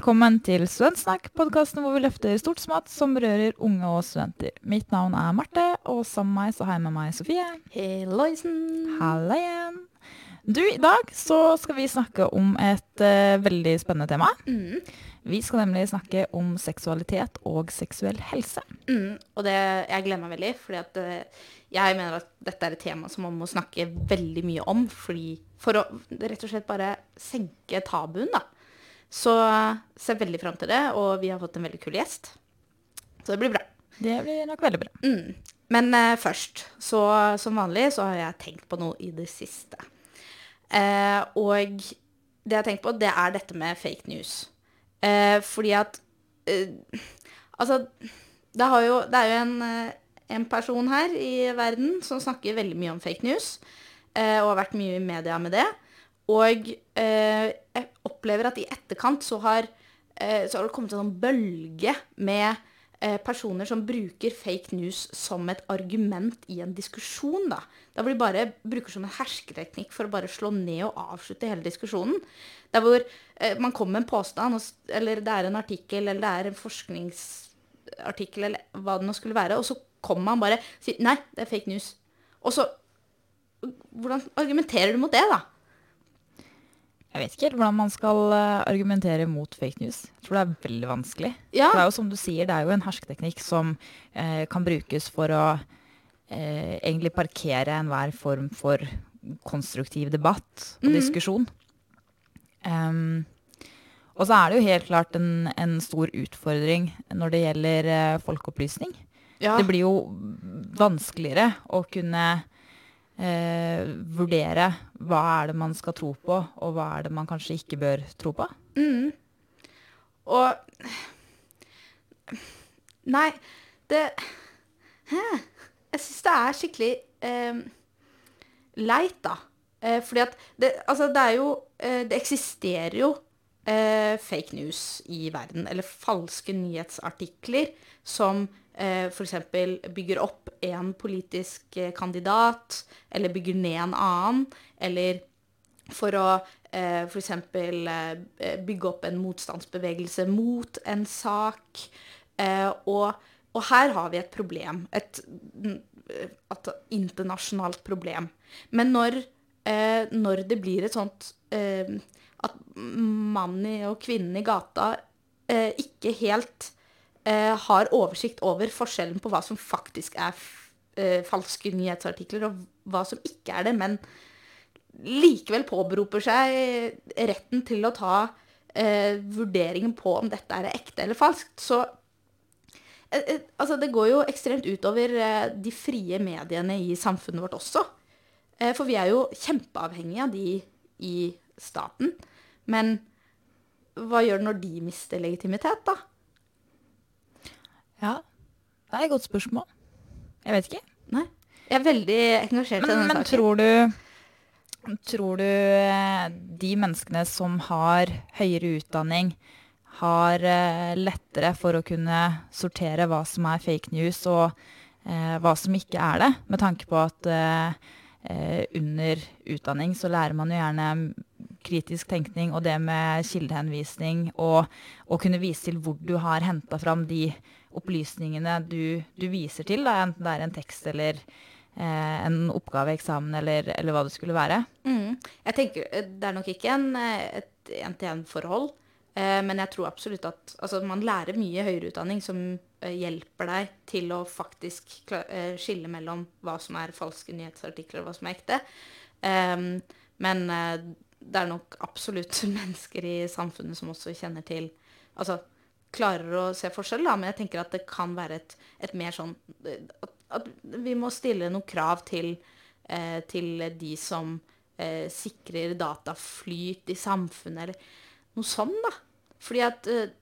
velkommen til Studentsnakk, podkasten hvor vi løfter stort smått som berører unge og studenter. Mitt navn er Marte, og sammen med meg så har jeg med meg Sofie. Helloisen. Halla igjen. Du, i dag så skal vi snakke om et uh, veldig spennende tema. Mm. Vi skal nemlig snakke om seksualitet og seksuell helse. Mm, og det, jeg gleder meg veldig, fordi at uh, jeg mener at dette er et tema som man må snakke veldig mye om. Fordi, for å rett og slett bare senke tabuen, da. Så ser veldig fram til det, og vi har fått en veldig kul gjest. Så det blir bra. Det blir nok veldig bra. Mm. Men eh, først, så som vanlig, så har jeg tenkt på noe i det siste. Eh, og det jeg har tenkt på, det er dette med fake news. Eh, fordi at eh, Altså, det, jo, det, er jo en, eh, en, person her i verden som snakker veldig mye om fake news, eh, og har vært mye i media med det. Og eh, jeg opplever at i etterkant så har, eh, så har det kommet en sånn bølge med eh, personer som bruker fake news som et argument i en diskusjon. Da Da hvor de bare bruker som en hersketeknikk for å bare slå ned og avslutte hele diskusjonen. Der hvor eh, man kommer med en påstand, eller det er en artikkel, eller det er en forskningsartikkel, eller hva det nå skulle være, og så kommer man bare og sier nei, det er fake news. Og så Hvordan argumenterer du mot det, da? Jeg vet ikke helt hvordan man skal eh, argumentere mot fake news. Jeg tror det er veldig vanskelig. Ja. Det er jo som du sier, det er jo en hersketeknikk som eh, kan brukes for å eh, egentlig parkere enhver form for konstruktiv debatt og mm. diskusjon. Um, og så er det jo helt klart en, en stor utfordring når det gjelder eh, folkeopplysning. Ja. Det blir jo vanskeligere å kunne eh, vurdere hva er det man skal tro på, og hva er det man kanskje ikke bør tro på. Mm. Og Nei, det? Jeg syns det er skikkelig eh, leit, da. Eh, fordi at det, Altså, det er jo eh, Det eksisterer jo eh, fake news i verden, eller falske nyhetsartikler som f.eks. bygger opp en politisk eh, kandidat, eller bygger ned en annen, eller for å eh, f.eks. Eh, bygge opp en motstandsbevegelse mot en sak. Eh, og, og, her har vi et problem. Et, et internasjonalt problem. Men når, eh, når, det blir et sånt eh, At mannen og kvinnen i gata eh, ikke helt eh, har oversikt over forskjellen på hva som faktisk er eh, falske nyhetsartikler, og hva som ikke er det, men likevel påberoper seg retten til å ta eh, vurderingen på om dette er ekte eller falskt. Så eh, eh, altså, det går jo ekstremt utover eh, de frie mediene i samfunnet vårt også. for vi er jo kjempeavhengige av de i staten. Men hva gjør det når de mister legitimitet, da? Ja, det er et godt spørsmål. Jeg vet ikke. Nei. Jeg er veldig engasjert men, i denne men saken. Tror du, tror du eh, de menneskene som har høyere utdanning, har uh, lettere for å kunne sortere hva som er fake news, og eh, hva som ikke er det, med tanke på at eh, under utdanning så lærer man jo gjerne kritisk tenkning og det med kildehenvisning, og å kunne vise til hvor du har henta fram de opplysningene du, du viser til, da, enten det er en tekst eller eh, en oppgave, eksamen eller, eller, hva det skulle være. Mm. Jeg tenker, eh, Det er nok ikke en, eh, et én-til-én-forhold, eh, men jeg tror absolutt at altså, man lærer mye høyere utdanning som eh, hjelper deg til å faktisk skille mellom hva som er falske nyhetsartikler og hva som er ekte. Um, men det er nok absolutt mennesker i samfunnet som også kjenner til Altså klarer å se forskjell, da, men jeg tenker at det kan være et, et mer sånn at, vi må stille noen krav til, eh, til de som eh, sikrer dataflyt i samfunnet, eller noe sånn, da. Fordi at eh,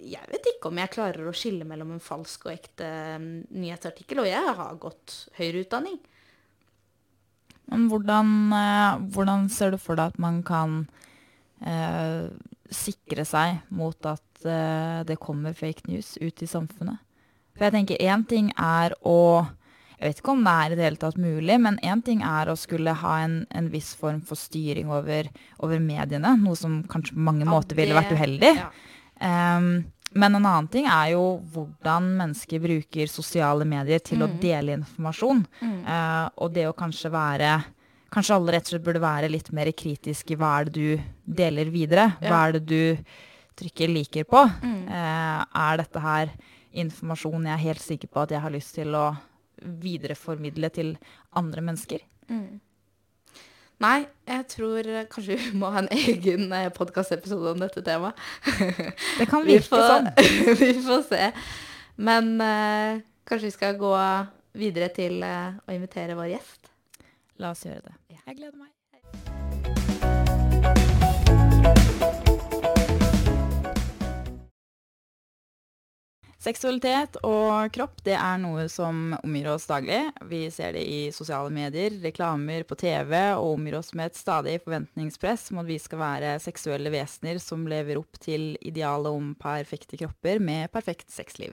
jeg vet ikke om jeg klarer å skille mellom en falsk og ekte um, nyhetsartikkel, og jeg har gått høyere utdanning. Men hvordan, eh, hvordan ser du for deg at man kan eh, sikre seg mot at uh, det kommer fake news ut i samfunnet. For jeg tenker én ting er å Jeg vet ikke om det er i det hele tatt mulig, men én ting er å skulle ha en, en viss form for styring over, over, mediene, noe som kanskje på mange måter ville vært uheldig. Ja. Um, men en annen ting er jo hvordan mennesker bruker sosiale medier til å dele informasjon. Eh, og det å kanskje være Kanskje alle rett og slett burde være litt mer kritiske i hva er det du deler videre? Hva er det du trykker liker på? Eh, er dette her informasjon jeg er helt sikker på at jeg har lyst til å videreformidle til andre mennesker? Nei, jeg tror kanskje vi må ha en egen eh, podkastepisode om dette temaet. Det kan Vi virke får, sånn. vi får se. Men eh, kanskje vi skal gå videre til eh, å invitere vår gjest. La oss gjøre det. Jeg gleder meg. Seksualitet og kropp det er noe som omgir oss daglig. Vi ser det i sosiale medier, reklamer på TV og omgir oss med et stadig forventningspress om at vi skal være seksuelle vesener som lever opp til idealet om perfekte kropper med perfekt sexliv.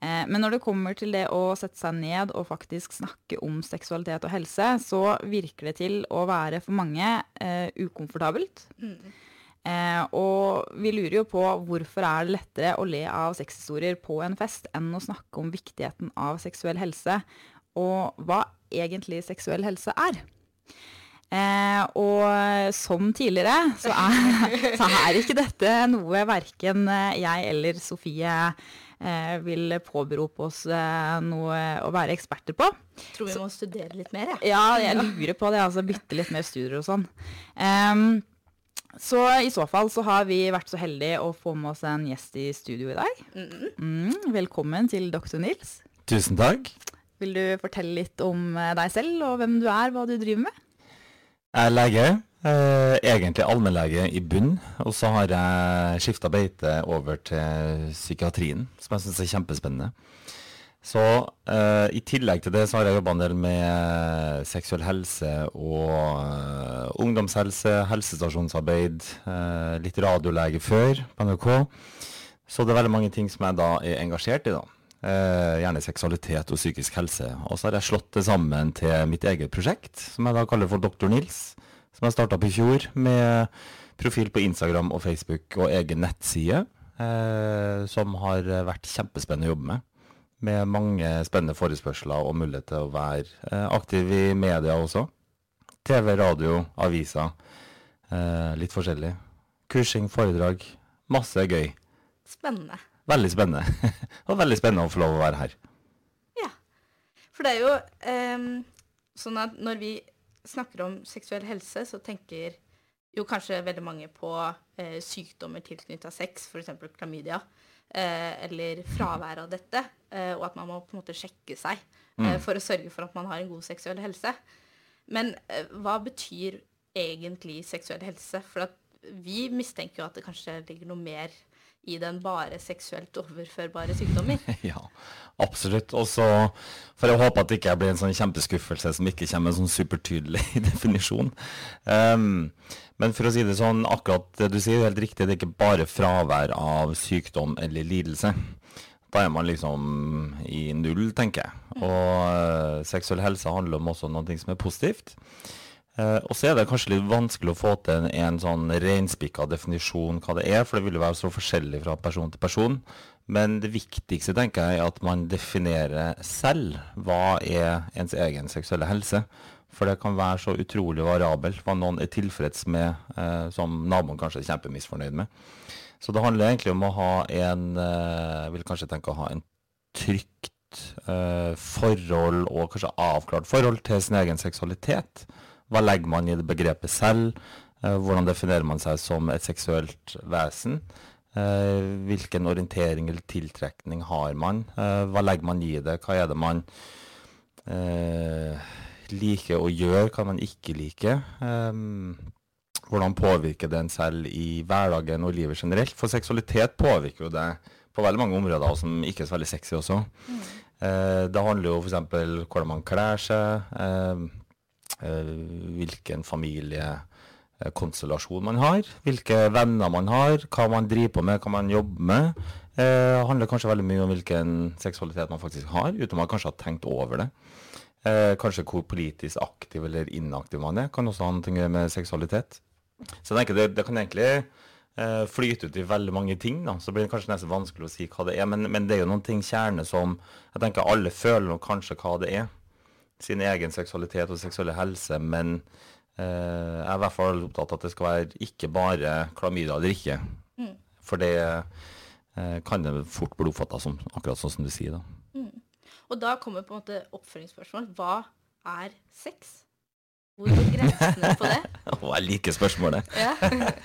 Eh, Men når det kommer til det å sette seg ned og faktisk snakke om seksualitet og helse, så virker det til å være for mange eh, ukomfortabelt. Eh, og vi lurer jo på hvorfor er det lettere å le av sexhistorier på en fest enn å snakke om viktigheten av seksuell helse, og hva egentlig seksuell helse er. Eh, og som tidligere så er, så er ikke dette noe verken jeg eller Sofie eh, vil påberope oss eh, noe å være eksperter på. Tror vi må studere litt mer, jeg. Ja, jeg lurer på det. altså Bytte litt mer studier og sånn. Em, så i så fall så har vi vært så heldige å få med oss en gjest i studio i dag. Mm, velkommen til doktor Nils. Tusen takk. Vil du fortelle litt om eh, deg selv og hvem du er, hva du driver med? Jeg er lege. Eh, egentlig allmennlege i bunn. Og så har jeg skifta beite over til psykiatrien, som jeg syns er kjempespennende. Så eh, i tillegg til det så har jeg jobba en del med seksuell helse og eh, ungdomshelse, helsestasjonsarbeid, eh, litt radiolege før på NRK. Så det er veldig mange ting som jeg da er engasjert i, da. Eh, gjerne seksualitet og psykisk helse. Og så har jeg slått det sammen til mitt eget prosjekt, som jeg da kaller for Doktor Nils. Som jeg starta opp i fjor, med profil på Instagram og Facebook og egen nettside. Eh, som har vært kjempespennende å jobbe med. Med mange spennende forespørsler og mulighet til å være eh, aktiv i media også. TV, radio, aviser. Eh, litt forskjellig. Kursing, foredrag. Masse gøy. Spennende. Veldig spennende. og veldig spennende å få lov å være her. Ja. For det er jo ehm, sånn at når vi snakker om seksuell helse, så tenker jo kanskje veldig mange på eh, sykdommer tilknytta sex, f.eks. klamydia, eh, eller fravær av dette, eh, og at man må på en måte sjekke seg eh, for å sørge for at man har en god seksuell helse. Men eh, hva betyr egentlig seksuell helse? For at vi mistenker jo at det kanskje ligger noe mer i den bare seksuelt overførbare sykdommer. ja, absolutt. Og så får jeg håpe at det ikke blir en sånn kjempeskuffelse som ikke kommer med en sånn supertydelig definisjon. Um, men for å si det sånn, akkurat det du sier er helt riktig, det er ikke bare fravær av sykdom eller lidelse. Da er man liksom i null, tenker jeg. Og eh, seksuell helse handler om også noe som er positivt. Uh, og så er det kanskje litt vanskelig å få til en, en sånn reinspikka definisjon hva det er, for det vil jo være så forskjellig fra person til person. Men det viktigste tenker jeg er at man definerer selv hva er ens egen seksuelle helse. For det kan være så utrolig variabelt hva noen er tilfreds med, eh, som naboen kanskje er kjempemisfornøyd med. Så det handler egentlig om å ha en eh, vil kanskje tenke å ha en trygt eh, forhold, og kanskje avklart forhold, til sin egen seksualitet. Hva legger man i det begrepet selv? Eh, hvordan definerer man seg som et seksuelt vesen? Eh, hvilken orientering eller tiltrekning har man? Eh, hva legger man i det? Hva er det man eh, liker å gjøre? Hva man ikke liker? Hvordan påvirker det en selv i hverdagen og livet generelt? For seksualitet påvirker jo det på veldig mange områder, som ikke er så veldig sexy også. Eh, det handler jo f.eks. hvordan man kler seg, eh, eh, hvilken familiekonstellasjon man har, hvilke venner man har, hva man driver på med, hva man jobber med. Eh, handler kanskje veldig mye om hvilken seksualitet man faktisk har, uten man kanskje har tenkt over det. Eh, kanskje hvor politisk aktiv eller inaktiv man er, kan også ha noe med seksualitet. Så jeg tenker det, det kan egentlig eh, flyter ut i veldig mange ting, da, så blir det kanskje nesten vanskelig å si hva det er. Men, men det er jo noen ting kjerne som jeg tenker alle føler kanskje hva det er. Sin egen seksualitet og seksuelle helse. Men eh, jeg er i hvert fall opptatt av at det skal være ikke bare klamydia eller ikke. For det eh, kan det fort bli oppfatta som, akkurat sånn som du sier. da. Og da kommer på en måte oppfølgingsspørsmål. Hva er sex? Hvor går grensene på det? Å, jeg liker spørsmålet. Ja.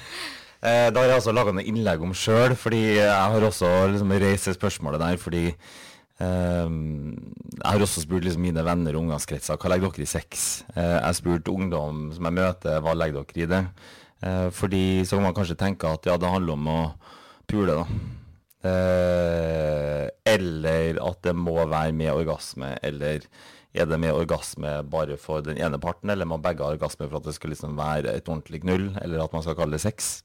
Eh, da har jeg også laga noe innlegg om sjøl, fordi jeg har også liksom reist spørsmålet der. Fordi eh, jeg har også spurt liksom mine venner og omgangskretser hva legger dere i sex. Eh, jeg har spurt ungdom som jeg møter, hva legger dere i det. Eh, fordi så kan man kanskje tenke at ja, det handler om å pule, da. Eh, eller at det må være med orgasme, eller er det med orgasme bare for den ene parten, eller må begge ha orgasme for at det skal liksom være et ordentlig knull, eller at man skal kalle det sex?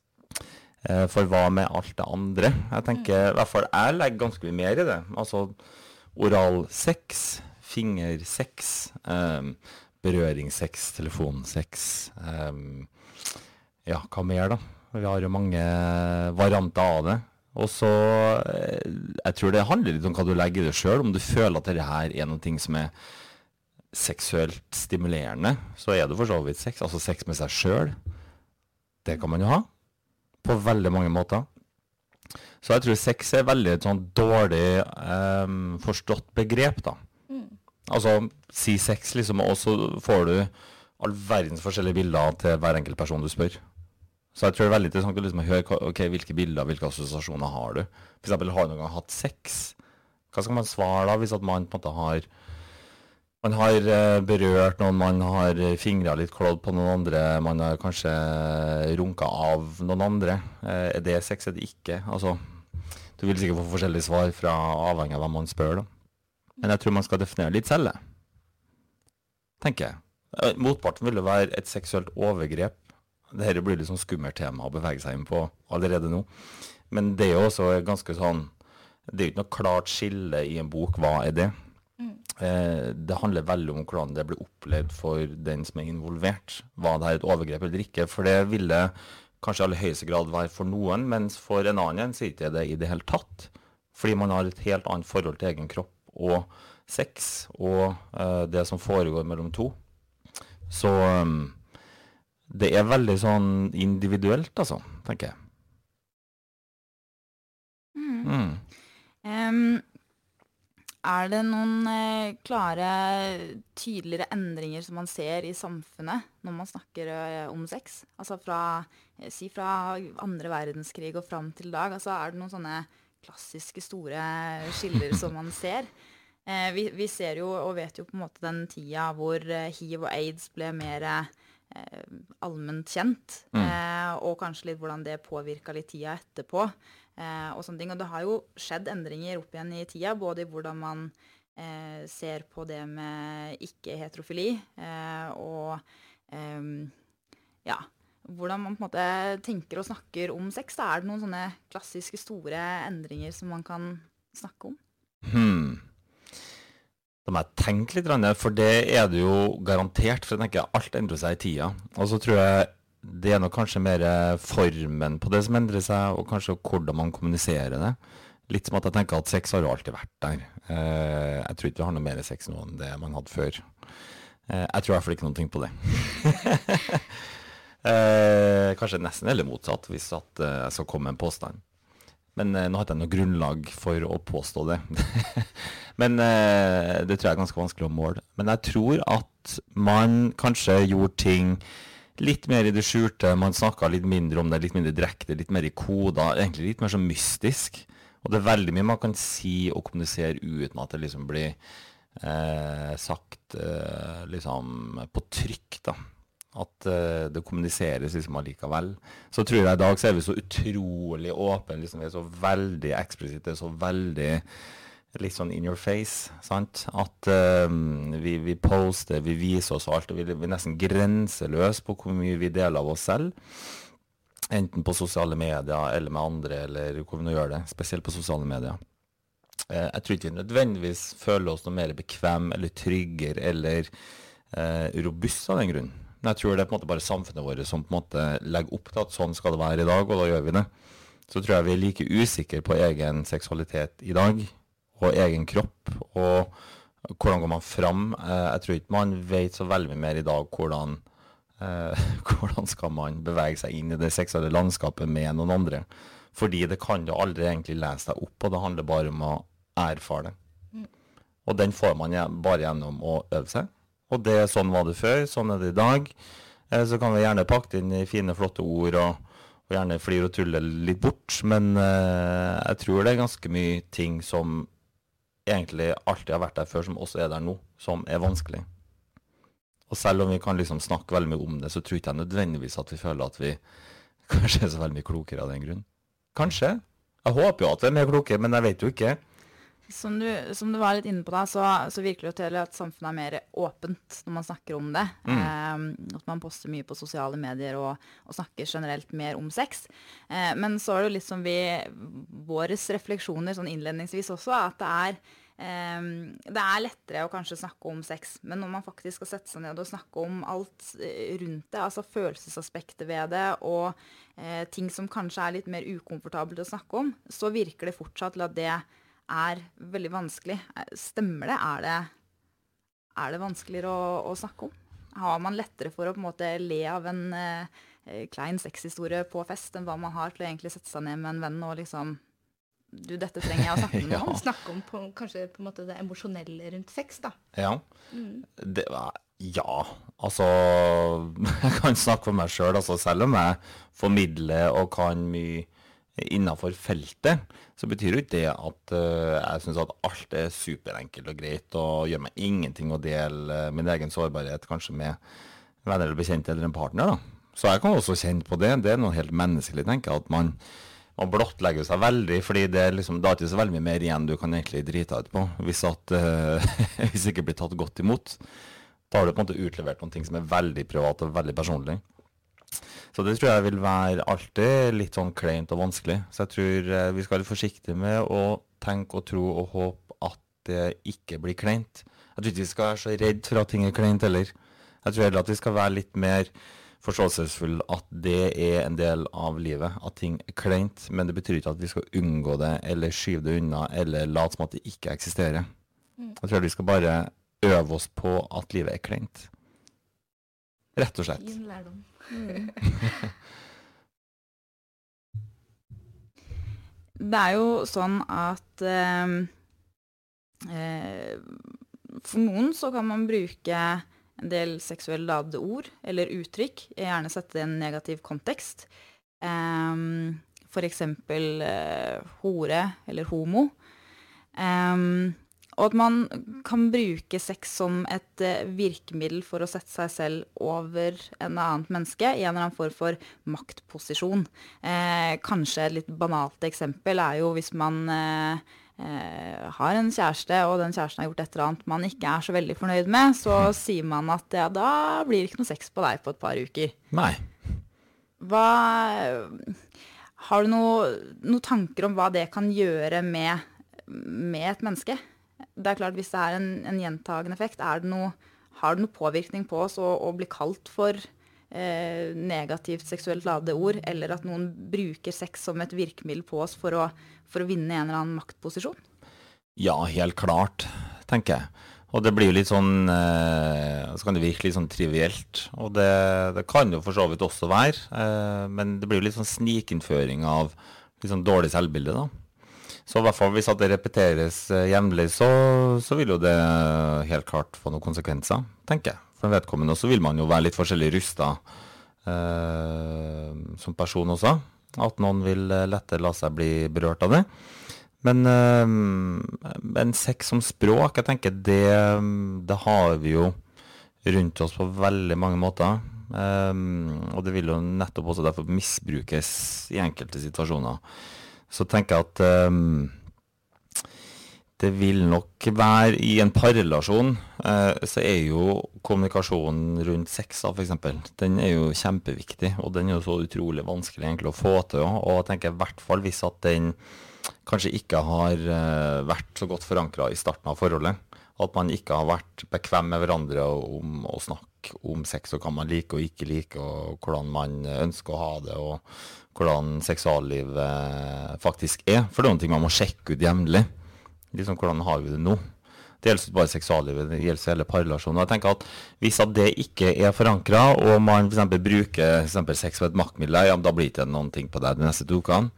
Eh, For hva med alt det andre? Jeg tenker, i hvert fall jeg legger ganske mye mer i det. Altså oral sex, fingersex, um, berøringssex, telefonsex. Um, ja, hva mer da? Vi har jo mange varianter av det. Og så, jeg tror det handler litt om hva du legger i det sjøl. Om du føler at dette her er noe som er seksuelt stimulerende, så er det for så vidt sex. Altså sex med seg sjøl. Det kan man jo ha på veldig mange måter. Så jeg tror sex er veldig et sånn dårlig em, forstått begrep, da. Altså, si sex, liksom, og så får du all verdens forskjellige bilder til hver enkelt person du spør. Så jeg tror det er veldig interessant å liksom høre okay, hvilke bilder, hvilke assosiasjoner har du. Eksempel, har du noen gang hatt sex? Hva skal man svare da, hvis at man på en måte har man har eh, berørt noen, man har fingra litt klådd på noen andre, man har kanskje runka av noen andre. Eh, er det sex, er ikke? Altså, du vil sikkert få forskjellige svar fra avhengig av hvem man spør, da. Men jeg tror man skal definere litt selv, tenker jeg. Eh, Motparten vil jo være et seksuelt overgrep. Dette blir litt sånn skummelt tema å bevege seg inn på allerede nå. Men det er jo også ganske sånn Det er jo ikke noe klart skille i en bok. Hva er det? Eh, det handler veldig om hvordan det blir opplevd for den som er involvert. Var det her et overgrep eller ikke? For det ville kanskje i aller høyeste grad være for noen, mens for en annen så er ikke det i det hele tatt. Fordi man har et helt annet forhold til egen kropp og sex og uh, det som foregår mellom to. Så um, det er veldig sånn individuelt, altså, tenker jeg. Mm. Em, er det noen eh, klare, tydeligere endringer som man ser i samfunnet når man snakker eh, om sex? Altså fra, eh, si fra andre verdenskrig og fram til i dag. Altså er det noen sånne klassiske store skiller som man ser? Eh, vi, vi ser jo og vet jo på en måte den tida hvor eh, hiv og aids ble mer eh, allment kjent. Eh, og kanskje litt hvordan det påvirka litt tida etterpå. Eh, og sånne ting. Og det har jo skjedd endringer opp igjen i tida, både i hvordan man eh, ser på det med ikke-heterofili, eh, og em, ja, hvordan man på en måte tenker og snakker om sex. Da er det noen sånne klassiske store endringer som man kan snakke om? Hmm. Da må jeg tenke litt, for det er det jo garantert. For jeg tenker alt endrer seg i tida. Og så tror jeg det er nok kanskje mer formen på det som endrer seg, og kanskje hvordan man kommuniserer det. Litt som at jeg tenker at sex har jo alltid vært der. Eh, jeg tror ikke vi har noe mer sex nå enn det man hadde før. Eh, jeg tror i hvert fall ikke noe på det. eh, kanskje nesten eller motsatt, hvis eh, jeg skal komme med en påstand. Men eh, nå har jeg ikke noe grunnlag for å påstå det. Men eh, det tror jeg er ganske vanskelig å måle. Men jeg tror at man kanskje gjorde ting litt mer i det skjulte. Man snakka litt mindre om det, litt mindre direkte, litt mer i koder. Egentlig litt mer sånn mystisk. Og det er veldig mye man kan si og kommunisere uten at det liksom blir eh, sagt eh, liksom på trykk, da. At eh, det kommuniseres liksom allikevel. Så tror jeg i dag så er vi så utrolig åpne. Liksom, vi er så veldig eksplisitte, så veldig litt sånn in your face. sant? At uh, vi, vi poster, vi viser oss alt. og Vi, er nesten grenseløse på hvor mye vi deler av oss selv. Enten på sosiale medier eller med andre, eller hvor vi nå gjør det. Spesielt på sosiale medier. Uh, jeg tror ikke vi nødvendigvis føler oss noe mer bekvem eller tryggere eller uh, robust av den grunn. Men jeg tror det er på en måte bare samfunnet vårt som på en måte legger opp til at sånn skal det være i dag, og da gjør vi det. Så tror jeg vi er like usikre på egen seksualitet i dag, og egen kropp, og hvordan går man fram. Eh, jeg tror ikke man vet så veldig mer i dag hvordan, eh, hvordan skal man bevege seg inn i det seksuelle landskapet med noen andre. Fordi det kan du aldri egentlig lese deg opp på, det handler bare om å erfare det. Og den får man bare gjennom å øve seg. Og det, sånn var det før, sånn er det i dag. Eh, Så kan vi gjerne pakke inn i fine, flotte ord og, og gjerne flire og tulle litt bort. Men jeg tror det er ganske mye ting som egentlig alltid har vært der før, som også er der nå, som er vanskelig. Og selv om vi kan liksom snakke veldig mye om det, så tror ikke jeg nødvendigvis at vi føler at vi kanskje er så veldig mye klokere av den grunn. Kanskje. Jeg håper jo at vi er mer kloke, men jeg vet jo ikke. Som du, som du var litt inne på da, så, så virker det jo til at samfunnet er mer åpent når man snakker om det. Eh, at man poster mye på sosiale medier og, og snakker generelt mer om sex. Eh, men så er det jo litt som vi Våre refleksjoner sånn innledningsvis også, at det er det er lettere å kanskje snakke om sex, men når man faktisk skal sette seg ned og snakke om alt eh, rundt det, altså følelsesaspektet ved det, og eh, ting som kanskje er litt mer ukomfortabelt å snakke om, så virker det fortsatt til at det er veldig vanskelig. Eh, Stemmer det? Er det, er det vanskeligere å, å snakke om? Har man lettere for å på en måte le av en eh, klein sexhistorie på fest enn hva man har til å egentlig sette seg ned med en venn og liksom Du, dette trenger jeg å snakke med Ja. om. Snakke om på, kanskje på en måte det emosjonelle rundt sex, da. Ja. Det ja, altså Jeg kan snakke for meg sjøl, altså, selv om jeg formidler og kan mye innafor feltet, så betyr jo ikke det at uh, jeg syns at alt er superenkelt og greit, og gjør meg ingenting å dele uh, min egen sårbarhet kanskje med venner eller bekjente eller en partner. da. Så jeg kan også kjenne på det. Det er noe helt menneskelig, tenker jeg. at man man blottlegger seg veldig, fordi det er liksom, det er ikke så veldig mye mer igjen du kan egentlig drite deg ut på, hvis, at, uh, hvis det ikke blir tatt godt imot. Da har du på en måte utlevert noen ting som er veldig privat og veldig personlig. Så det tror jeg vil være alltid litt sånn kleint og vanskelig. Så jeg tror uh, vi skal være forsiktige med å tenke og tro og håpe at det ikke blir kleint. Jeg tror ikke vi skal være så redd for at ting er kleint heller. Jeg tror heller at vi skal være litt mer forståelsesfulle at det er en del av livet, at ting er kleint. Men det betyr ikke at vi skal unngå det eller skyve det unna eller late som at det ikke eksisterer. Jeg tror vi skal bare øve oss på at livet er kleint. Rett og slett. Fin lærdom. Det er jo sånn at eh, eh, For noen så kan man bruke en del seksuelt ladede ord eller uttrykk, gjerne sette det i en negativ kontekst. Um, for eksempel eh, hore eller homo. Um, og at man kan bruke sex som et uh, virkemiddel for å sette seg selv over en annet menneske i en eller annen form for maktposisjon. Uh, kanskje et litt banalt eksempel er jo hvis man eh, har en kjæreste, og den kjæresten har gjort et eller annet man ikke er så veldig fornøyd med, så sier man at ja, da blir det ikke noe sex på deg på et par uker. Nei. Hva Har du noen noe tanker om hva det kan gjøre med, med et menneske? Det er klart Hvis det er en, en gjentagende effekt, er det noe, har det noe påvirkning på oss å, å bli kalt for eh, negativt seksuelt ladede ord, eller at noen bruker sex som et virkemiddel på oss for å, for å vinne en eller annen maktposisjon? Ja, helt klart, tenker jeg. Og det blir jo litt sånn eh, Så kan det virke litt sånn trivielt. Og det, det kan jo for så vidt også være. Eh, men det blir jo litt sånn snikinnføring av litt sånn dårlig selvbilde, da. Så i hvert fall hvis det repeteres eh, jevnlig, så, så vil jo det helt klart få noen konsekvenser, tenker jeg. For vedkommende Og så vil man jo være litt forskjellig rusta eh, som person også. At noen vil eh, lettere la seg bli berørt av det. Men, eh, men sex som språk, jeg tenker det, det har vi jo rundt oss på veldig mange måter. Eh, og det vil jo nettopp også derfor misbrukes i enkelte situasjoner. Så tenker jeg at eh, det vil nok være I en parrelasjon eh, så er jo kommunikasjonen rundt sex da, eksempel, den er jo kjempeviktig. Og den er jo så utrolig vanskelig egentlig å få til. Og jeg tenker i hvert fall hvis at den kanskje ikke har eh, vært så godt forankra i starten av forholdet. At man ikke har vært bekvem med hverandre om å snakke om sex og hva man liker og ikke liker, og hvordan man ønsker å ha det, og hvordan seksuallivet faktisk er. For det er ting man må sjekke ut jevnlig. Liksom, hvordan har vi det nå? Det gjelder bare seksuallivet, det gjelder hele parrelasjonen. Jeg tenker at Hvis at det ikke er forankra, og man f.eks. bruker for eksempel sex som et maktmiddel, ja, da blir det ikke noen ting på deg de neste to ukene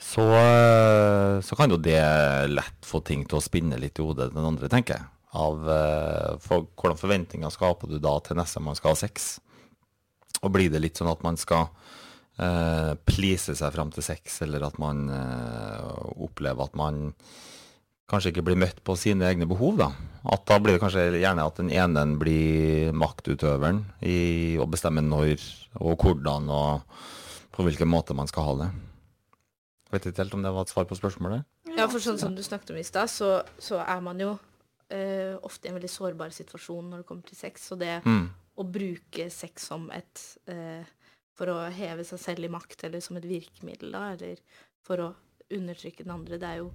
så, eh, så, kan jo det lett få ting til å spinne litt i hodet den andre, tenker jeg. Av eh, for, hvordan forventninger skaper du da til neste man skal ha sex? Og blir det litt sånn at man skal uh, please seg fram til sex, eller at man uh, opplever at man kanskje ikke blir møtt på sine egne behov, da. At da blir det kanskje gjerne at den ene blir maktutøveren i å bestemme når og hvordan og på hvilken måte man skal ha det. Vet ikke helt om det var et svar på spørsmålet? Ja, for sånn som du snakket om i stad, så, så, er man jo eh, ofte i en veldig sårbar situasjon når det kommer til sex. Og det mm. å bruke sex som et eh, For å heve seg selv i makt, eller som et virkemiddel, da, eller for å undertrykke den andre, det er jo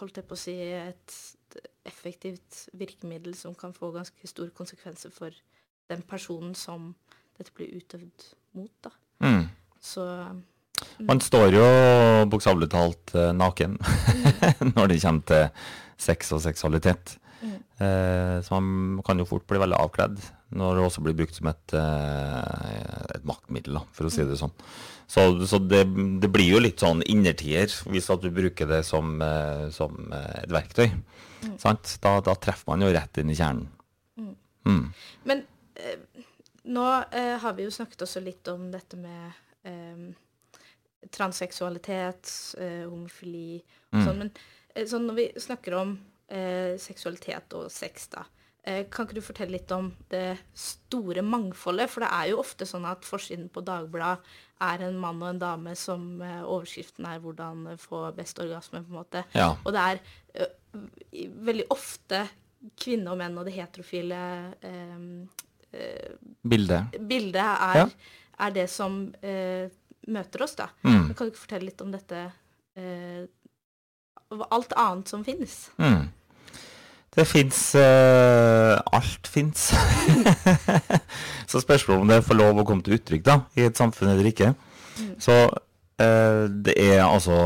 holdt jeg på å si et effektivt virkemiddel som kan få ganske store konsekvenser for den personen som dette blir utøvd mot, da. Mm. Så man står jo bokstavelig talt uh, naken når det kommer til sex og seksualitet. Mm. Så man kan jo fort bli veldig avkledd når det også blir brukt som et, uh, et maktmiddel, for å si det sånn. Så, så det, det, blir jo litt sånn innertier hvis at du bruker det som, som et verktøy. Mm. Da, da, treffer man jo rett inn i kjernen. Mm. mm. Men nå har vi jo snakket også litt om dette med transseksualitet, eh, homofili og mm. sånn. Men eh, sånn når vi snakker om eh, seksualitet og sex, da, eh, kan ikke du fortelle litt om det store mangfoldet? For det er jo ofte sånn at forsiden på Dagbladet er en mann og en dame som eh, overskriften er 'hvordan få best orgasme', på en måte. Ja. Og det er eh, veldig ofte kvinne og menn og det heterofile bildet. bildet er, ja. er det som møter oss, da. Mm. Kan du ikke fortelle litt om dette eh, Alt annet som finnes? Mm. Det fins uh, Alt fins. så spørsmålet om det får lov å komme til uttrykk da, i et samfunn eller ikke. Mm. Så uh, det er altså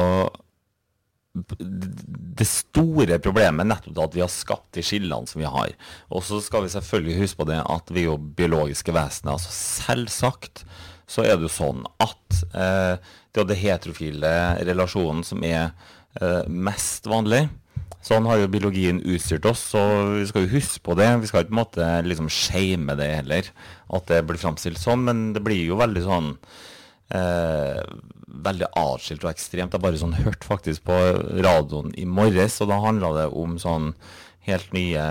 det store problemet er nettopp at vi har skapt de skillene som vi har. Og så skal vi selvfølgelig huske på det at vi er jo biologiske vesener. altså Selvsagt så er det jo sånn at eh, det er det heterofile relasjonen som er eh, mest vanlig. Sånn har jo biologien utstyrt oss, så vi skal jo huske på det. Vi skal ikke på en måte liksom shame det heller, at det blir framstilt sånn, men det blir jo veldig sånn eh, Veldig atskilt og ekstremt. Jeg bare sånn hørte faktisk på radioen i morges, og da handla det om sånn helt nye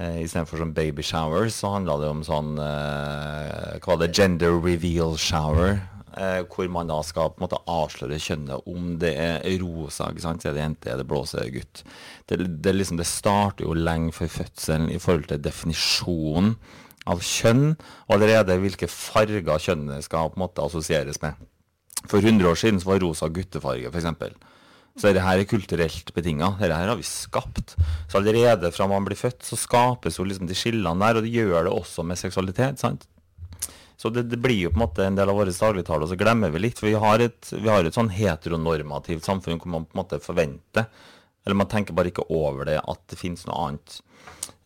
Eh, Istedenfor sånn baby showers, så handla det om sånn eh, Hva var det? Gender reveal shower. Eh, hvor man da skal på en måte avsløre kjønnet. Om det er rosa, ikke sant? er det jente, er det blå, er det gutt. Det, det, liksom, det starter jo lenge før fødselen i forhold til definisjonen av kjønn, og allerede hvilke farger kjønnet skal på en måte assosieres med. For 100 år siden så var rosa guttefarge, f.eks. Så dette her er kulturelt betinga. Dette her har vi skapt. Så allerede fra man blir født, så skapes jo liksom de skillene der, og det gjør det også med seksualitet. sant? Så det, det, blir jo på en måte en del av våre dagligtale, og så glemmer vi litt. For vi har, et, vi har et sånn heteronormativt samfunn hvor man på en måte forventer, eller man tenker bare ikke over det, at det finnes noe annet.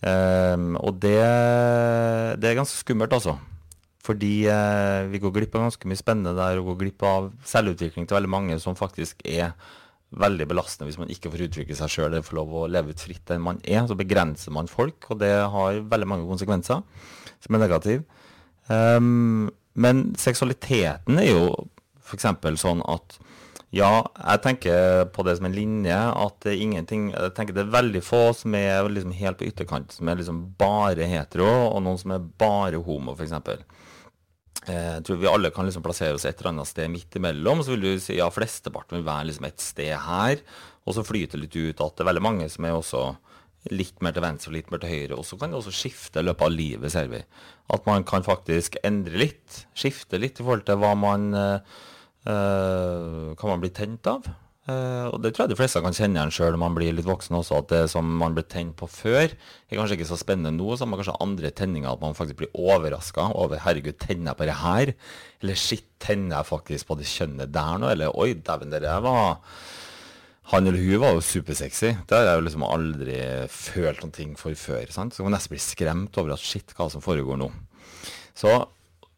Um, og det, det, er ganske skummelt, altså. Fordi uh, vi går glipp av ganske mye spennende der, og går glipp av selvutvikling til veldig mange som faktisk er veldig belastende hvis man ikke får uttrykke seg sjøl eller får lov å leve ut fritt den man er. Så begrenser man folk, og det har veldig mange konsekvenser som er negative. Um, men seksualiteten er jo f.eks. sånn at ja, jeg tenker på det som en linje at det er ingenting Jeg tenker det er veldig få som er liksom helt på ytterkant, som er liksom bare hetero, og noen som er bare homo, f.eks. Eh, jeg tror vi alle kan liksom plassere oss et eller annet sted midt imellom. Så vil du si ja, flesteparten vil være liksom et sted her. Og så flyter det litt ut at det er veldig mange som er også litt mer til venstre og litt mer til høyre. Og så kan det også skifte i løpet av livet, ser vi. At man kan faktisk endre litt. Skifte litt i forhold til hva man uh, Hva man bli tent av. Uh, og det tror jeg de fleste kan kjenne igjen sjøl når man blir litt voksen også, at det som man ble tent på før, er kanskje ikke så spennende nå. Så har man kanskje andre tenninger, at man faktisk blir overraska over 'herregud, tenner jeg på det her?' Eller 'shit, tenner jeg faktisk på det kjønnet der nå?' Eller 'oi, dæven, det der var Han eller hun var jo supersexy. Det har jeg jo liksom aldri følt noen ting for før. sant? Så man nesten blir skremt over at 'shit, hva som foregår nå'. Så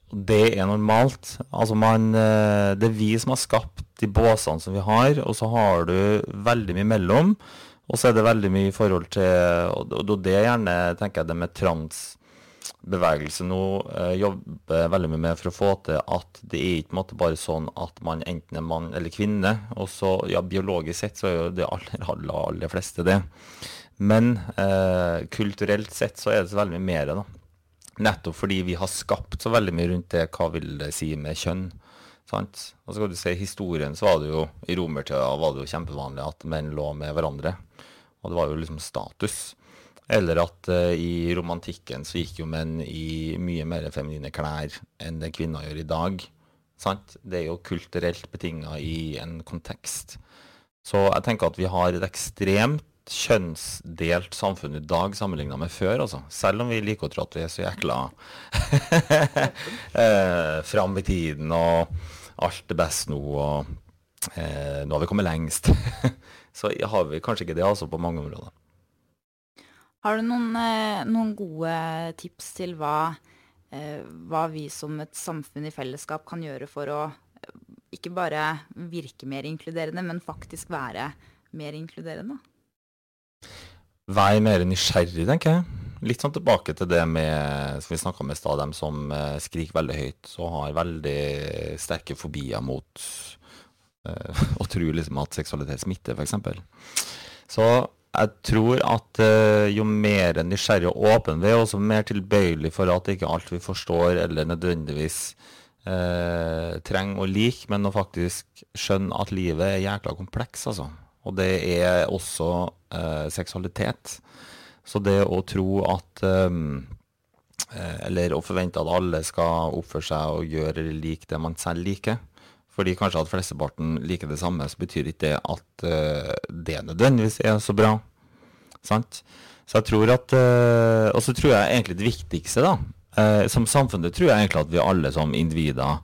det er normalt. Altså man, eh, det er vi som har skapt de båsene som vi har, og så har du veldig mye mellom. Og så er det veldig mye i forhold til Og det er gjerne, tenker jeg, det med transbevegelse nå eh, jobber veldig mye med for å få til at det er ikke bare sånn at man enten er mann eller kvinne. Og så, ja, biologisk sett så er jo det aller, aller, aller fleste det. Men eh, kulturelt sett så er det så veldig mye mer, da. Nettopp fordi vi har skapt så veldig mye rundt det hva vil det si med kjønn. Sant? Og så kan du se historien så var det jo, i romertida var det jo kjempevanlig at menn lå med hverandre. Og det var jo liksom status. Eller at uh, i romantikken så gikk jo menn i mye mer feminine klær enn det kvinner gjør i dag. Sant? Det er jo kulturelt betinga i en kontekst. Så jeg tenker at vi har et ekstremt kjønnsdelt samfunn i dag sammenligna med før, altså. Selv om vi liker å tro at vi er så jækla eh, fram i tiden og alt er best nå og eh, nå har vi kommet lengst. så har vi kanskje ikke det altså på mange områder. Har du noen, eh, noen gode tips til hva, eh, hva vi som et samfunn i fellesskap kan gjøre for å eh, ikke bare virke mer inkluderende, men faktisk være mer inkluderende? Vær mer nysgjerrig, tenker jeg. Litt sånn tilbake til det med, som vi snakka om i stad, dem som skriker veldig høyt og har veldig sterke fobier mot å tro liksom at seksualitet smitter, f.eks. Så jeg tror at uh, jo mer nysgjerrig og åpen vi er, også mer tilbøyelig for at ikke alt vi forstår eller nødvendigvis uh, trenger å like, men å faktisk skjønne at livet er jækla kompleks, altså. Og det er også eh, seksualitet. Så det å tro at um, Eller å forvente at alle skal oppføre seg og gjøre like det man selv liker. Fordi kanskje at flesteparten liker det samme, så betyr ikke det at uh, det nødvendigvis er så bra. Sant? Så jeg tror at uh, Og så tror jeg egentlig det viktigste, da. Uh, som samfunn det tror jeg egentlig at vi alle som individer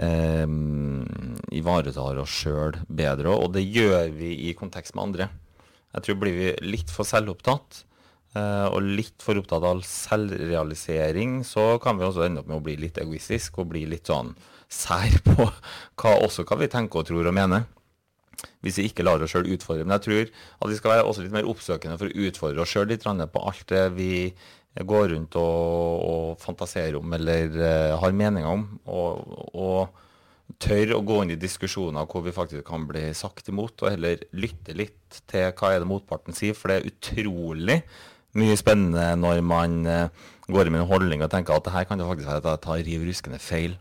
uh, ivaretar oss sjøl bedre. Og det gjør vi i kontekst med andre. Jeg tror blir vi litt for selvopptatt og litt for opptatt av selvrealisering, så kan vi også ende opp med å bli litt egoistisk og bli litt sånn sær på hva, også hva vi tenker og tror og mener. Hvis vi ikke lar oss sjøl utfordre. Men jeg tror at vi skal være også litt mer oppsøkende for å utfordre oss sjøl litt på alt det vi går rundt og, og fantaserer om eller uh, har meninger om. Og, og, tør å gå inn i diskusjoner hvor vi faktisk kan bli sagt imot, og heller lytte litt til hva er det motparten sier. For det er utrolig mye spennende når man uh, går inn med en holdning og tenker at det her kan det faktisk være at jeg tar riv ruskende feil.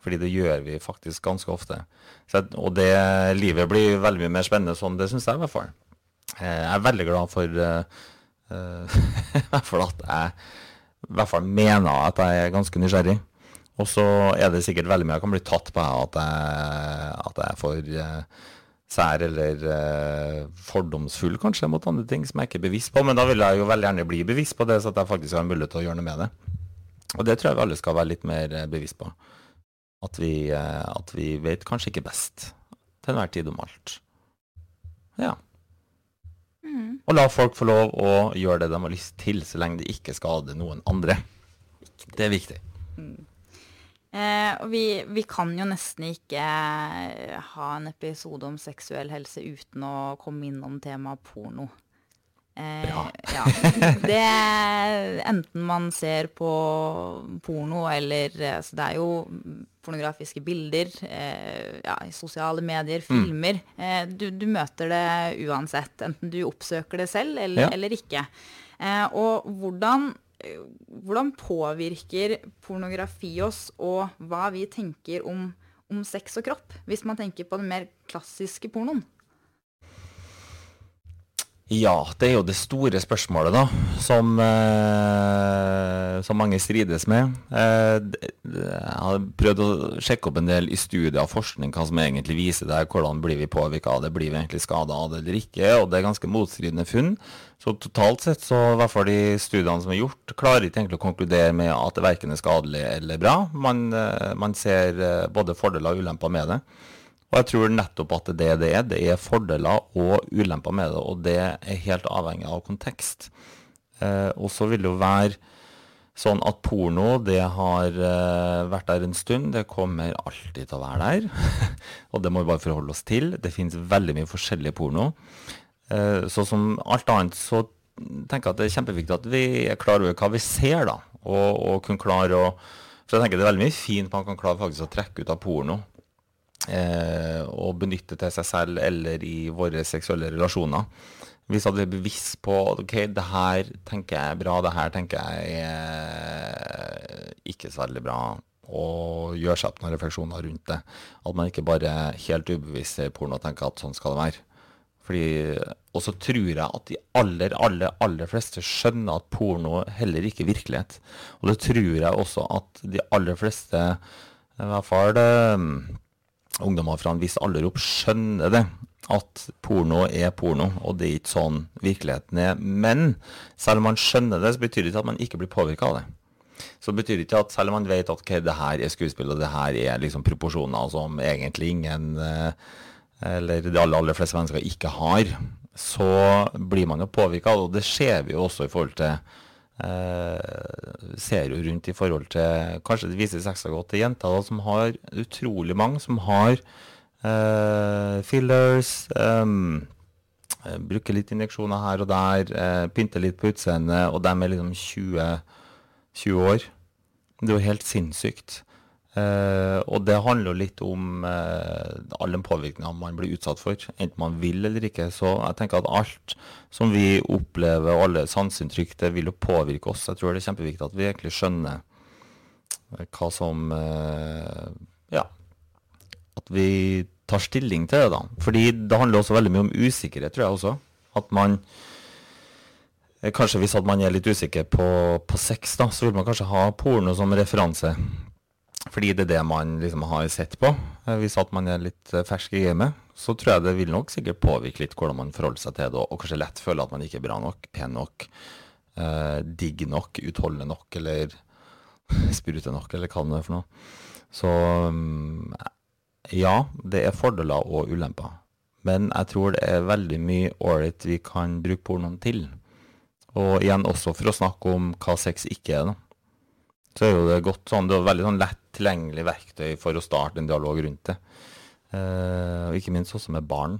Fordi det gjør vi faktisk ganske ofte. Så, og det livet blir veldig mye mer spennende sånn, det syns jeg i hvert fall. Uh, jeg er veldig glad for uh, for at jeg i hvert fall mener at jeg er ganske nysgjerrig. Og så er det sikkert veldig mye jeg kan bli tatt på at jeg, at jeg for uh, sær eller uh, fordomsfull kanskje mot andre ting som jeg ikke er bevisst på. Men da vil jeg jo veldig gjerne bli bevisst på det, så at jeg faktisk har mulighet til å gjøre noe med det. Og det tror jeg vi alle skal være litt mer bevisst på. At vi, uh, at vi vet kanskje ikke best til enhver tid om alt. Ja. Mm. Og la folk få lov å gjøre det de har lyst til, så lenge det ikke skader noen andre. Det er viktig. Mm. Eh, og vi, vi, kan jo nesten ikke eh, ha en episode om seksuell helse uten å komme innom temaet porno. Eh, Bra. ja. Det, enten man ser på porno eller Så Det er jo pornografiske bilder, eh, ja, sosiale medier, mm. filmer. Mm. Eh, du, du, møter det uansett, enten du oppsøker det selv eller, ja. eller ikke. Eh, og hvordan, hvordan, påvirker pornografi oss, og hva vi tenker om, om sex og kropp, hvis man tenker på den mer klassiske pornoen? Ja, det er jo det store spørsmålet, da, som, eh, som mange strides med. Eh, jeg har prøvd å sjekke opp en del i studier og forskning hva som egentlig viser det. Hvordan blir vi påvirka av det, blir vi egentlig skada av det eller ikke? Og det er ganske motstridende funn. Så totalt sett, så i hvert fall de studiene som er gjort, klarer ikke egentlig å konkludere med at det verken er skadelig eller bra. Man, eh, man ser eh, både fordeler og ulemper med det. Og jeg tror nettopp at det det er. Det er fordeler og ulemper med det, og det er helt avhengig av kontekst. Eh, og så vil det jo være sånn at porno, det har eh, vært der en stund. Det kommer alltid til å være der. og det må vi bare forholde oss til. Det finnes veldig mye forskjellig porno. Eh, så som alt annet så tenker jeg at det er kjempeviktig at vi er klar over hva vi ser, da. Og, og kunne klare å For jeg tenker det er veldig mye fint man kan klare faktisk å trekke ut av porno eh, å benytte til seg selv eller i våre seksuelle relasjoner. Hvis jeg er bevisst på ok, det her tenker jeg er bra, det her tenker jeg er ikke så veldig bra, og gjør seg opp noen refleksjoner rundt det. At man ikke bare helt ubevisst ser porno og tenker at sånn skal det være. Fordi, og så tror jeg at de aller, aller, aller fleste skjønner at porno heller ikke er virkelighet. Og det tror jeg også at de aller fleste, i hvert fall det, ungdommer fra en viss alder opp skjønner det. At porno er porno, og det er ikke sånn virkeligheten er. Men selv om man skjønner det, så betyr det ikke at man ikke blir påvirka av det. Så betyr det ikke at selv om man vet at okay, det her er skuespill, og det her er liksom proporsjoner som egentlig ingen, eh, eller de aller, aller fleste mennesker ikke har, så blir man jo påvirka. Og det ser vi jo også i forhold til ser jo rundt i forhold til Kanskje det vises ekstra godt til jenter da, som har utrolig mange som har eh, fillers. Um, bruker litt injeksjoner her og der. Eh, pynter litt på utseendet, og de er liksom 20, 20 år. Det er jo helt sinnssykt. Uh, og det handler jo litt om uh, all den påvirkninga man blir utsatt for, enten man vil eller ikke. Så jeg tenker at alt som vi opplever, og alle sanseinntrykk, det vil jo påvirke oss. Jeg tror det er kjempeviktig at vi egentlig skjønner hva som uh, Ja. At vi tar stilling til det, da. Fordi det handler også veldig mye om usikkerhet, tror jeg også. At man Kanskje hvis man er litt usikker på, på sex, da, så vil man kanskje ha porno som referanse. Fordi det er det man liksom har sett på. Eh, hvis at man er litt eh, fersk i gamet, så tror jeg det vil nok sikkert påvirke litt hvordan man forholder seg til det, og kanskje lett føle at man ikke er bra nok, pen nok, eh, digg nok, utholdende nok, eller sprute nok, eller hva det er for noe. Så mm, ja, det er fordeler og ulemper. Men jeg tror det er veldig mye ålreit vi kan bruke pornoen til. Og igjen også for å snakke om hva sex ikke er. da så er jo det godt sånn, det er veldig sånn lett tilgjengelig verktøy for å starte en dialog rundt det. Eh, og ikke minst også med barn,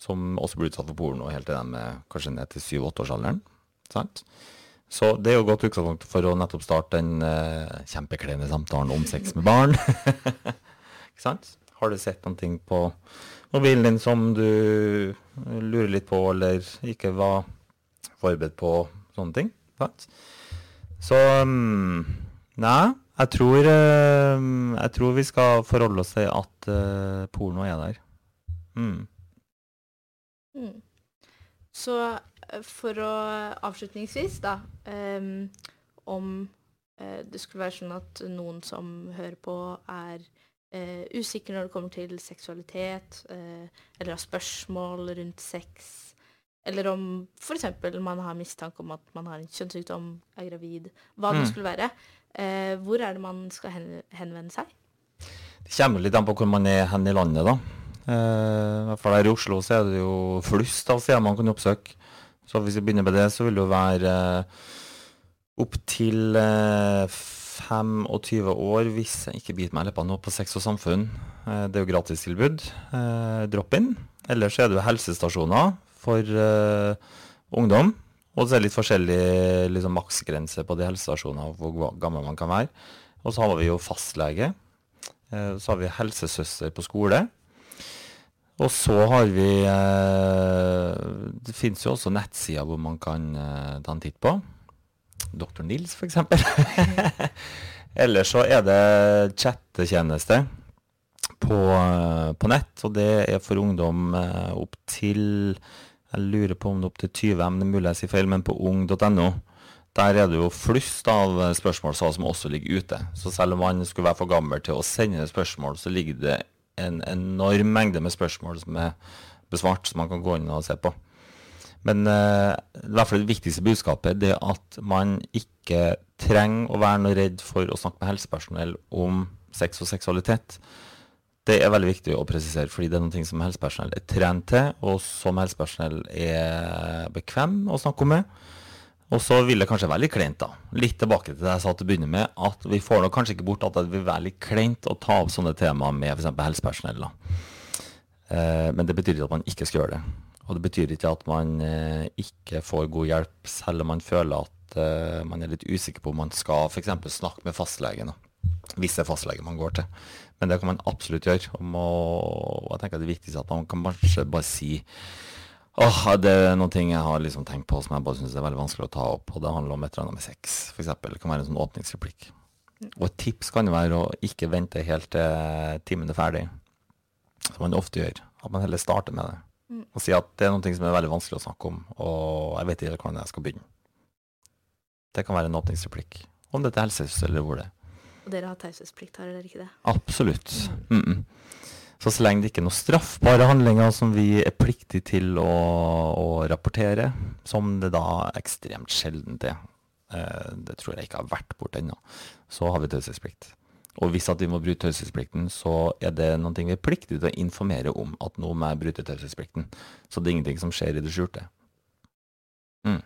som også blir utsatt for porno helt til de er kanskje ned til syv-åtteårsalderen. Sant? Så det er jo godt utgangspunkt for å nettopp starte den eh, kjempekleine samtalen om sex med barn. ikke sant? Har du sett noen ting på mobilen din som du lurer litt på, eller ikke var forberedt på sånne ting? Sant? Så um, Nei, jeg tror, uh, jeg tror vi skal forholde oss til at uh, porno er der. Mm. Mm. Så eh, for å avslutningsvis, da um, Om uh, det skulle være sånn at noen som hører på, er uh, usikre når det kommer til seksualitet, eller har spørsmål rundt sex, eller om f.eks. man har mistanke om at man har en kjønnssykdom, er gravid, hva det mm. skulle være. Eh, hvor er det man skal hen henvende seg? Det kommer litt an på hvor man er hen i landet, da. Eh, I hvert her i Oslo så er det jo flust av steder man kan oppsøke. Så hvis vi begynner med det, så vil det jo være eh, opptil eh, 25 år hvis jeg ikke biter meg i leppene nå på Sex og Samfunn. Det er jo gratistilbud. Drop-in. Ellers er det jo helsestasjoner for ungdom. Og så er det litt forskjellig liksom, maksgrense på de helsestasjonene hvor gammel man kan være. Og så har vi jo fastlege. Uh, så har vi helsesøster på skole. Og så har vi uh, Det fins jo også nettsider hvor man kan ta en titt på. Dr. Nils, f.eks. Eller så er det chattetjeneste på, på, nett, og det er for ungdom opp til Jeg lurer på om det er opp til 20 M, det er mulig jeg sier feil, men på ung.no. Der er det jo flust av spørsmål som også ligger ute. Så selv om man skulle være for gammel til å sende spørsmål, så ligger det en enorm mengde med spørsmål som er besvart, som man kan gå inn og se på. Men uh, i hvert fall det viktigste budskapet er at man ikke trenger å være noe redd for å snakke med helsepersonell om sex og seksualitet. Det er veldig viktig å presisere, fordi det er noe som helsepersonell er trent til, og som helsepersonell er bekvem å snakke om med. Og så vil det kanskje være litt kleint, da. Litt tilbake til det jeg sa til å begynne med, at vi får nok kanskje ikke bort at det vil være litt kleint å ta opp sånne temaer med f.eks. helsepersonell. da. Eh, men det betyr ikke at man ikke skal gjøre det. Og det betyr ikke at man eh, ikke får god hjelp, selv om man føler at eh, man er litt usikker på om man skal f.eks. snakke med fastlegen. Hvis det er fastlege man går til. Men det kan man absolutt gjøre. Og jeg tenker det viktigste er at man kan kanskje bare si åh, det er noen ting jeg har liksom tenkt på som jeg bare syns er veldig vanskelig å ta opp. Og det handler om et eller annet med sex, f.eks. Det kan være en sånn åpningsreplikk. Og et tips kan jo være å ikke vente helt til timen er ferdig som man ofte gjør. At man heller starter med det. Mm. Og sier at det er noe som er veldig vanskelig å snakke om, og jeg vet ikke hvordan jeg skal begynne. Det kan være en åpningsreplikk. Om det er til helsehus eller hvor det er. Og dere har taushetsplikt, har dere ikke det? Absolutt. Mm -mm. Så så lenge det ikke er noen straffbare handlinger som vi er pliktige til å, å rapportere, som det da ekstremt sjelden er, eh, det tror jeg ikke har vært bort ennå, så har vi taushetsplikt. Og hvis at vi må bryte taushetsplikten, så er det noe vi er pliktige til å informere om at nå må jeg bryte taushetsplikten. Så det er ingenting som skjer i det skjulte. Mm.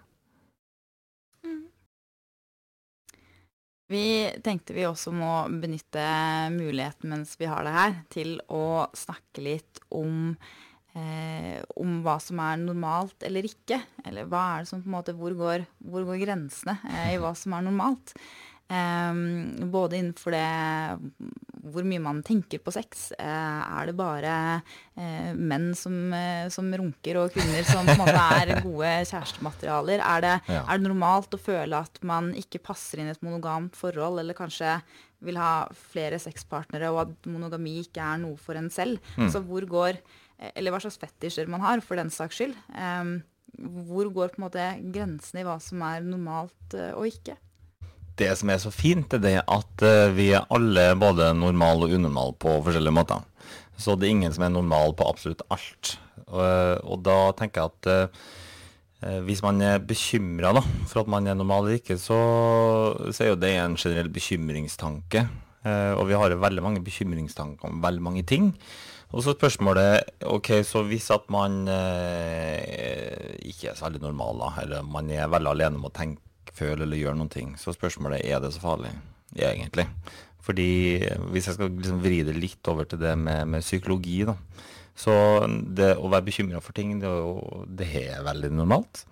Vi tenkte vi også må benytte muligheten mens vi har det her, til å snakke litt om, eh, om hva som er normalt eller ikke. Eller hva er det som på en måte Hvor går, hvor går grensene eh, i hva som er normalt? Um, både innenfor det hvor mye man tenker på sex. Uh, er det bare uh, menn som, uh, som, runker, og kvinner som på en måte er gode kjærestematerialer? Er det, ja. er det, normalt å føle at man ikke passer inn i et monogamt forhold, eller kanskje vil ha flere sexpartnere, og at monogami ikke er noe for en selv? Mm. Så hvor går Eller hva slags fetisjer man har, for den saks skyld. Um, hvor går på en måte grensene i hva som er normalt og ikke? Det som er så fint, er det at uh, vi er alle både normal og unormal på forskjellige måter. Så det er ingen som er normal på absolutt alt. Og, og da tenker jeg at eh, hvis man er bekymra for at man er normal eller ikke, så, så, er jo det en generell bekymringstanke. og vi har veldig mange bekymringstanker om veldig mange ting. Og så spørsmålet ok, så hvis at man ikke er så veldig normal, da, eller man er veldig alene om å tenke føle eller gjøre noen ting. Så spørsmålet er det så farlig, egentlig. Fordi hvis jeg skal liksom vri det litt over til det med, med psykologi, da. Så det å være bekymra for ting, det er, jo, det er veldig normalt.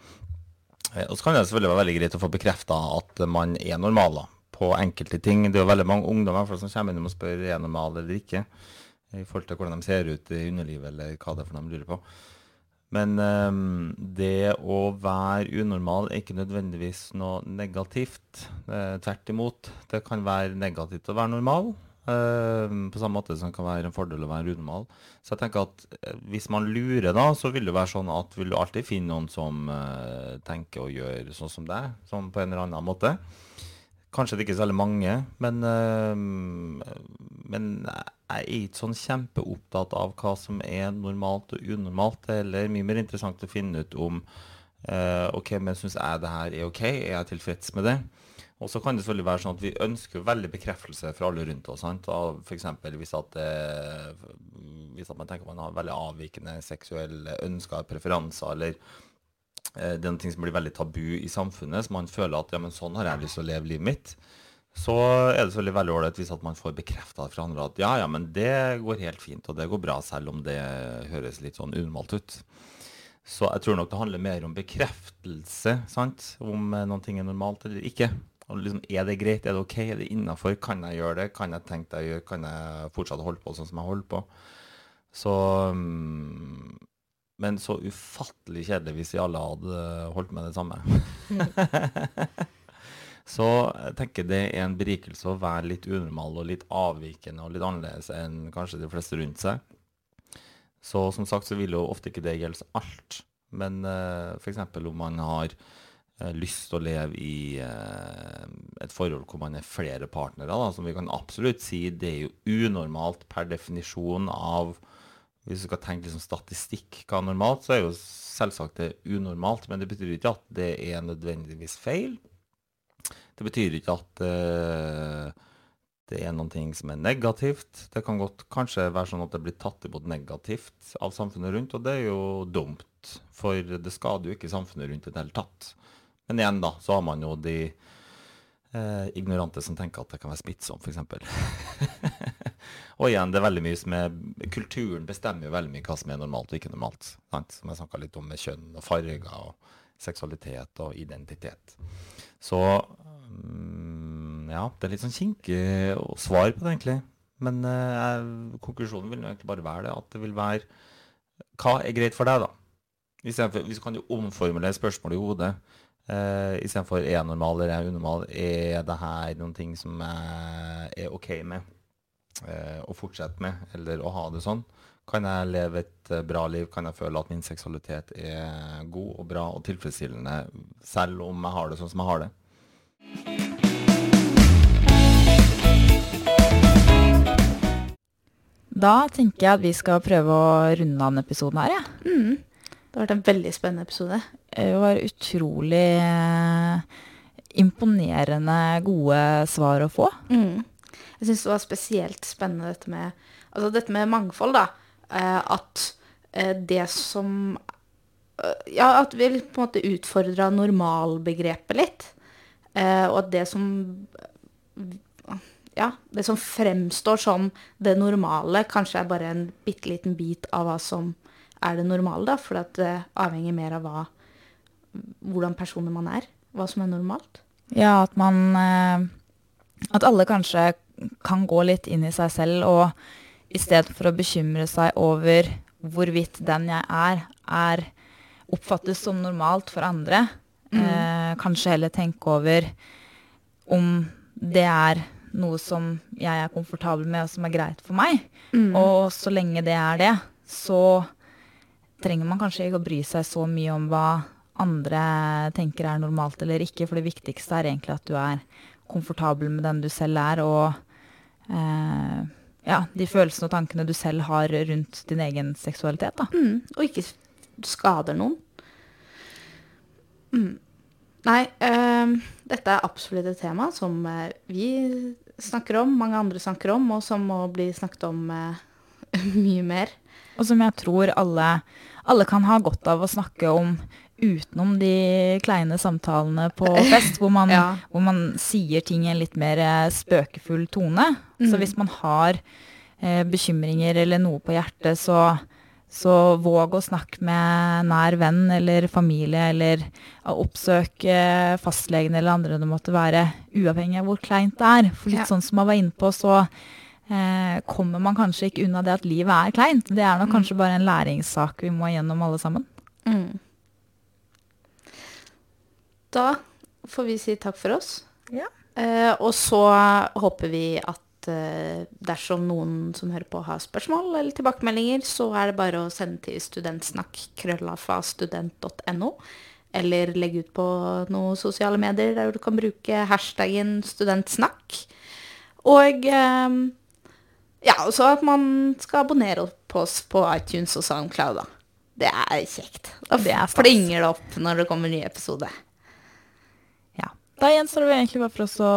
Eh, og så kan det selvfølgelig være veldig greit å få bekrefta at man er normal da, på enkelte ting. Det er jo veldig mange ungdommer som kommer inn og spør er normal eller ikke. I forhold til hvordan de ser ut i underlivet, eller hva det er for de lurer på. Men um, det å være unormal er ikke nødvendigvis noe negativt. Uh, tvert imot. Det kan være negativt å være normal. Uh, på samme måte som det kan være en fordel å være unormal. Så jeg tenker at uh, hvis man lurer, da, så vil det være sånn at vil du alltid finne noen som eh, tenker og gjør sånn som deg, sånn på en eller annen måte. Kanskje det ikke er så veldig mange, men, men jeg er ikke sånn kjempeopptatt av hva som er normalt og unormalt. Det er heller mye mer interessant å finne ut om uh, ok, men syns jeg det her er ok, er jeg tilfreds med det? Og så kan det selvfølgelig være sånn at vi ønsker veldig bekreftelse fra alle rundt oss. sant? F.eks. Hvis, at, uh, hvis at man tenker man har veldig avvikende seksuelle ønsker preferanser, eller uh, det er noe som blir veldig tabu i samfunnet, så man føler at ja, men sånn har jeg lyst til å leve livet mitt så er det selvfølgelig veldig ålreit hvis at man får bekrefta fra andre at ja, ja, men det går helt fint, og det går bra, selv om det høres litt sånn unormalt ut. Så jeg tror nok det handler mer om bekreftelse, sant? om noen ting er normalt eller ikke. Liksom, Er det greit, er det OK, er det innafor, kan jeg gjøre det, kan jeg tenke deg å gjøre, kan jeg fortsatt holde på sånn som jeg holder på. Så mm, Men så ufattelig kjedelig hvis vi alle hadde holdt med det samme. Så jeg tenker det er en berikelse å være litt unormal og litt avvikende og litt annerledes enn kanskje de fleste rundt seg. Så som sagt så vil jo ofte ikke det gjelde alt. Men uh, f.eks. om man har uh, lyst til å leve i uh, et forhold hvor man er flere partnere, da, som vi kan absolutt si det er jo unormalt per definisjon av Hvis du skal tenke liksom statistikk hva er normalt, så er jo selvsagt det unormalt. Men det betyr ikke at det er nødvendigvis feil. Det betyr ikke at det er noe som er negativt. Det kan godt kanskje være sånn at det blir tatt imot negativt av samfunnet rundt, og det er jo dumt. For det skader jo ikke samfunnet rundt i det hele tatt. Men igjen, da, så har man jo de eh, ignorante som tenker at det kan være smittsomt, f.eks. og igjen, det er veldig mye som er Kulturen bestemmer jo veldig mye hva som er normalt og ikke normalt. Sant? Som jeg snakka litt om med kjønn og farger og seksualitet og identitet. Så ja, det er litt sånn kinkig svar på det, egentlig. Men eh, konklusjonen vil egentlig bare være det at det vil være Hva er greit for deg, da? Istedenfor, du kan jo omformulere spørsmålet i hodet. Uh, Istedenfor er jeg normal eller er jeg unormal, er det her noen ting som jeg er OK med uh, å fortsette med, eller å ha det sånn? Kan jeg leve et uh, bra liv? Kan jeg føle at min seksualitet er god og bra og tilfredsstillende, selv om jeg har det sånn som jeg har det? Da tenker jeg at vi skal prøve å runde av denne episoden her, jeg. Ja. Mm. Det har vært en veldig spennende episode. Det var utrolig eh, imponerende gode svar å få. Mm. Jeg syns det var spesielt spennende dette med, altså dette med mangfold, da. Eh, at eh, det som eh, Ja, at vi på en måte utfordra normalbegrepet litt. Eh, og at det som Ja, det som fremstår som det normale, kanskje er bare en bitte liten bit av hva som er det normale, da. For det avhenger mer av hva, hvordan personer man er. Hva som er normalt. Ja, at man eh, At alle kanskje kan gå litt inn i seg selv, og i stedet for å bekymre seg over hvorvidt den jeg er, er oppfattes som normalt for andre, mm. eh, kanskje heller tenke over om det er noe som jeg er komfortabel med, og som er greit for meg. Mm. Og så lenge det er det, så trenger man kanskje ikke å bry seg så mye om hva andre tenker er normalt eller ikke, for det viktigste er egentlig at du er komfortabel med den du selv er, og eh, ja, de følelsene og tankene du selv har rundt din egen seksualitet. Da. Mm, og ikke skader noen. Mm. Nei, øh, dette er absolutt et tema som øh, vi snakker om, mange andre snakker om, og som må bli snakket om øh, mye mer. Og som jeg tror alle, alle kan ha godt av å snakke om utenom de kleine samtalene på fest, hvor man, ja. hvor man sier ting i en litt mer eh, spøkefull tone. Mm. Så hvis man har bekymringer eller noe på hjertet, så, så våg å snakke med nær venn eller familie, eller oppsøk fastlegen eller andre det måtte være, uavhengig av hvor kleint det er. For litt ja. sånn som man var inne på, så eh, kommer man kanskje ikke unna det at livet er kleint. Det er nok mm. kanskje bare en læringssak vi må gjennom alle sammen. Mm. Da får vi si takk for oss. Ja. Eh, og så håper vi at eh, dersom noen som hører på har spørsmål eller tilbakemeldinger, så er det bare å sende til studentsnakk.krøllafastudent.no. Eller legge ut på noen sosiale medier der du kan bruke hashtaggen studentsnakk. Og eh, ja, også at man skal abonnere på oss på iTunes og SoundCloud, da. Det er kjekt. Da det er plinger det opp når det kommer en ny episode. Ja. Da gjenstår det egentlig bare for oss å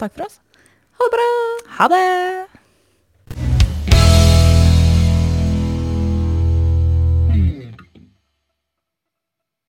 takke for oss. Ha det bra. Ha det.